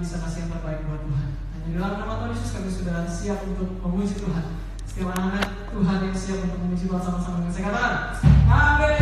bisa kasih yang terbaik buat Tuhan. Hanya di dalam nama Tuhan Yesus kami sudah siap untuk memuji Tuhan. Setiap anak Tuhan yang siap untuk memuji Tuhan sama-sama dengan saya katakan, Amin.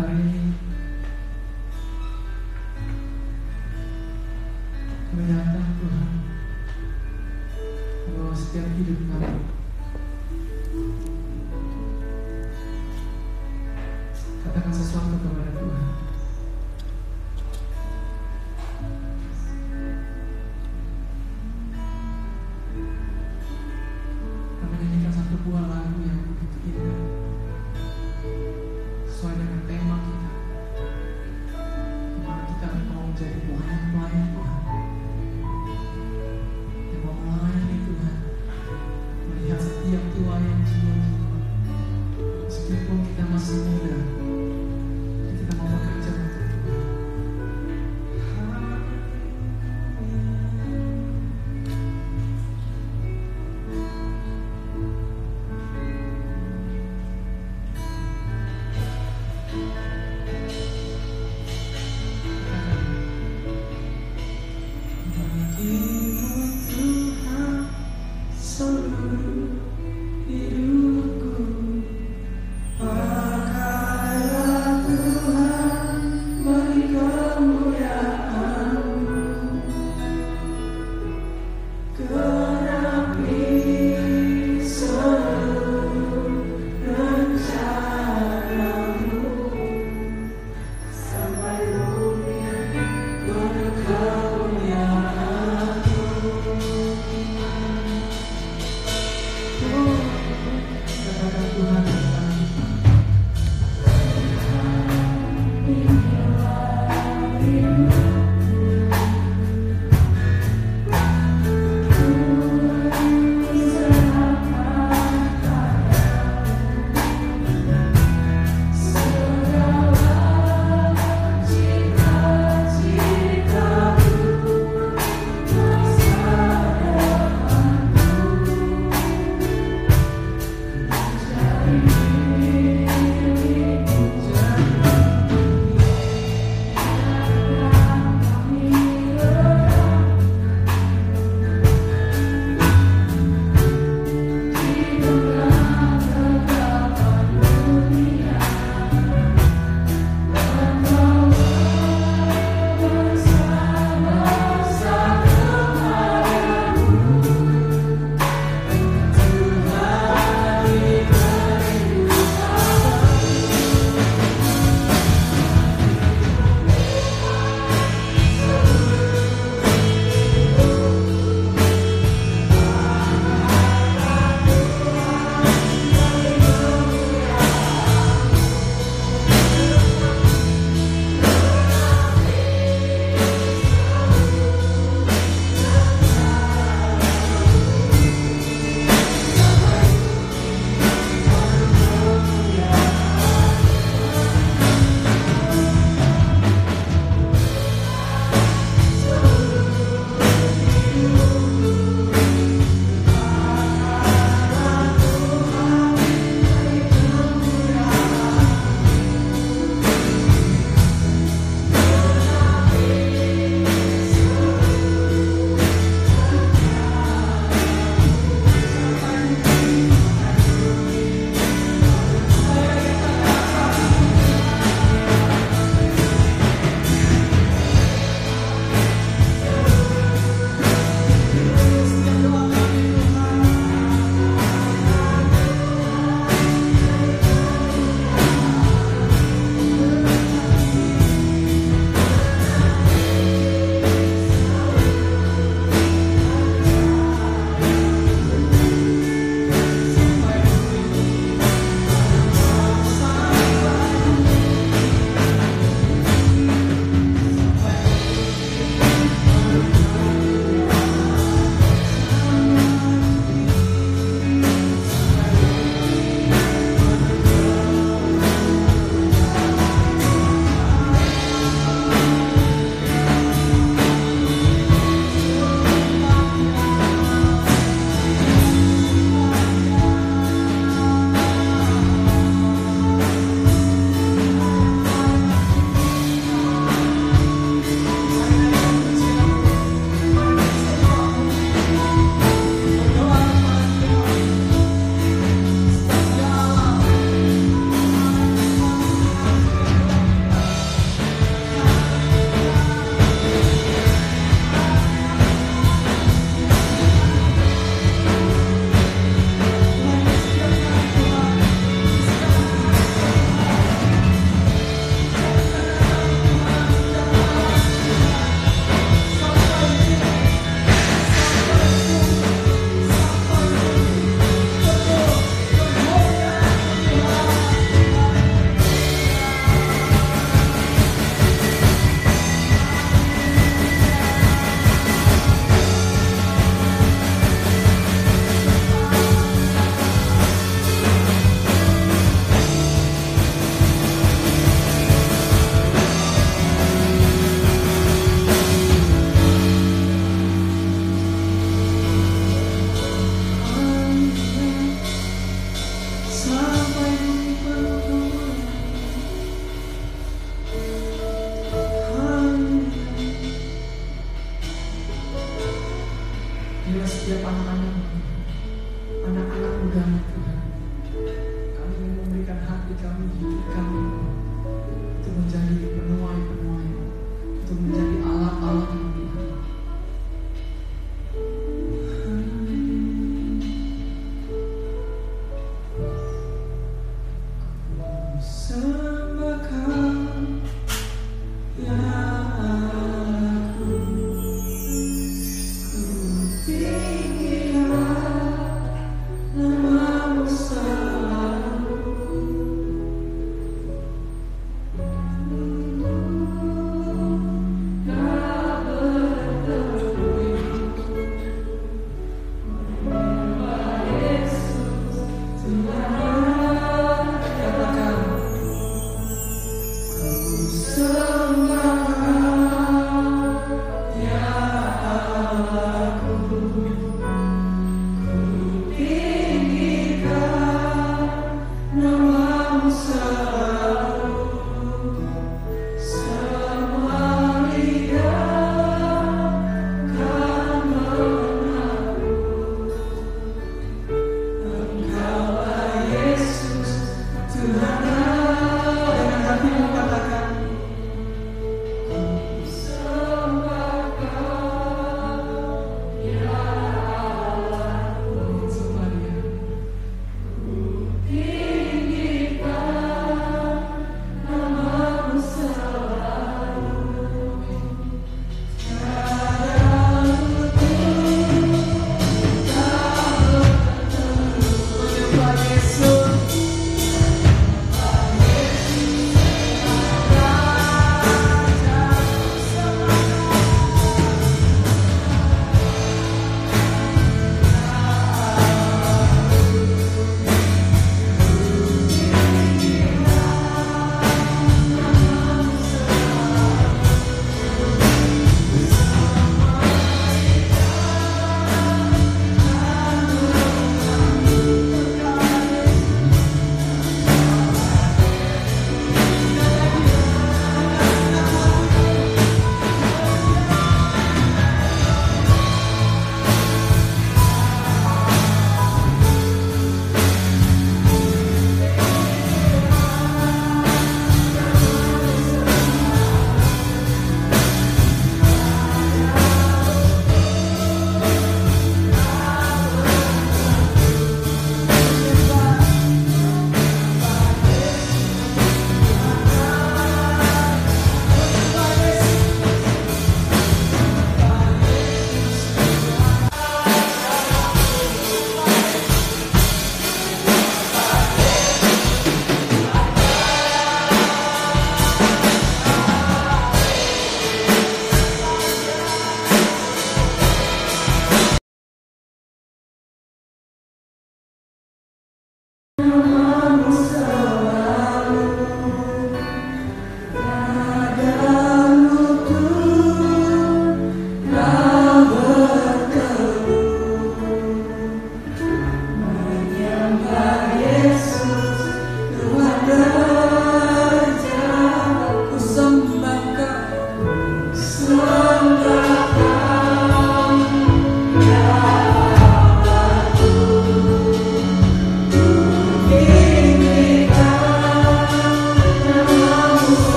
Hari datang Tuhan bahwa setiap hidup kami Christ.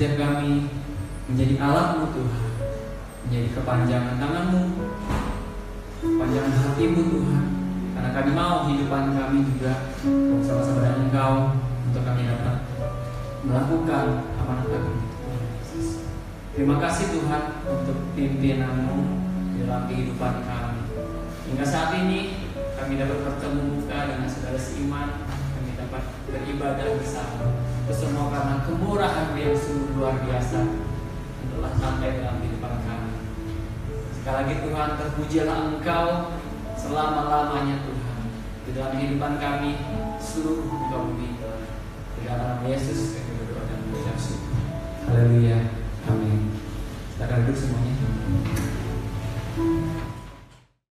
Setiap kami menjadi alatmu Tuhan Menjadi kepanjangan tanganmu panjangan hatimu Tuhan karena kami mau kehidupan kami juga bersama-sama dengan Engkau untuk kami dapat melakukan amanat kami. Terima kasih Tuhan untuk pimpinanmu dalam kehidupan kami. Hingga saat ini kami dapat bertemu muka dengan saudara seiman, kami dapat beribadah bersama. Semua karena kemurahan yang sungguh luar biasa telah sampai dalam kehidupan kami. Sekali lagi Tuhan terpujilah Engkau selama-lamanya Tuhan di dalam kehidupan kami seluruh muka bumi. Di dalam Yesus kami berdoa dan mengucap syukur. Haleluya. Amin. Silakan duduk semuanya.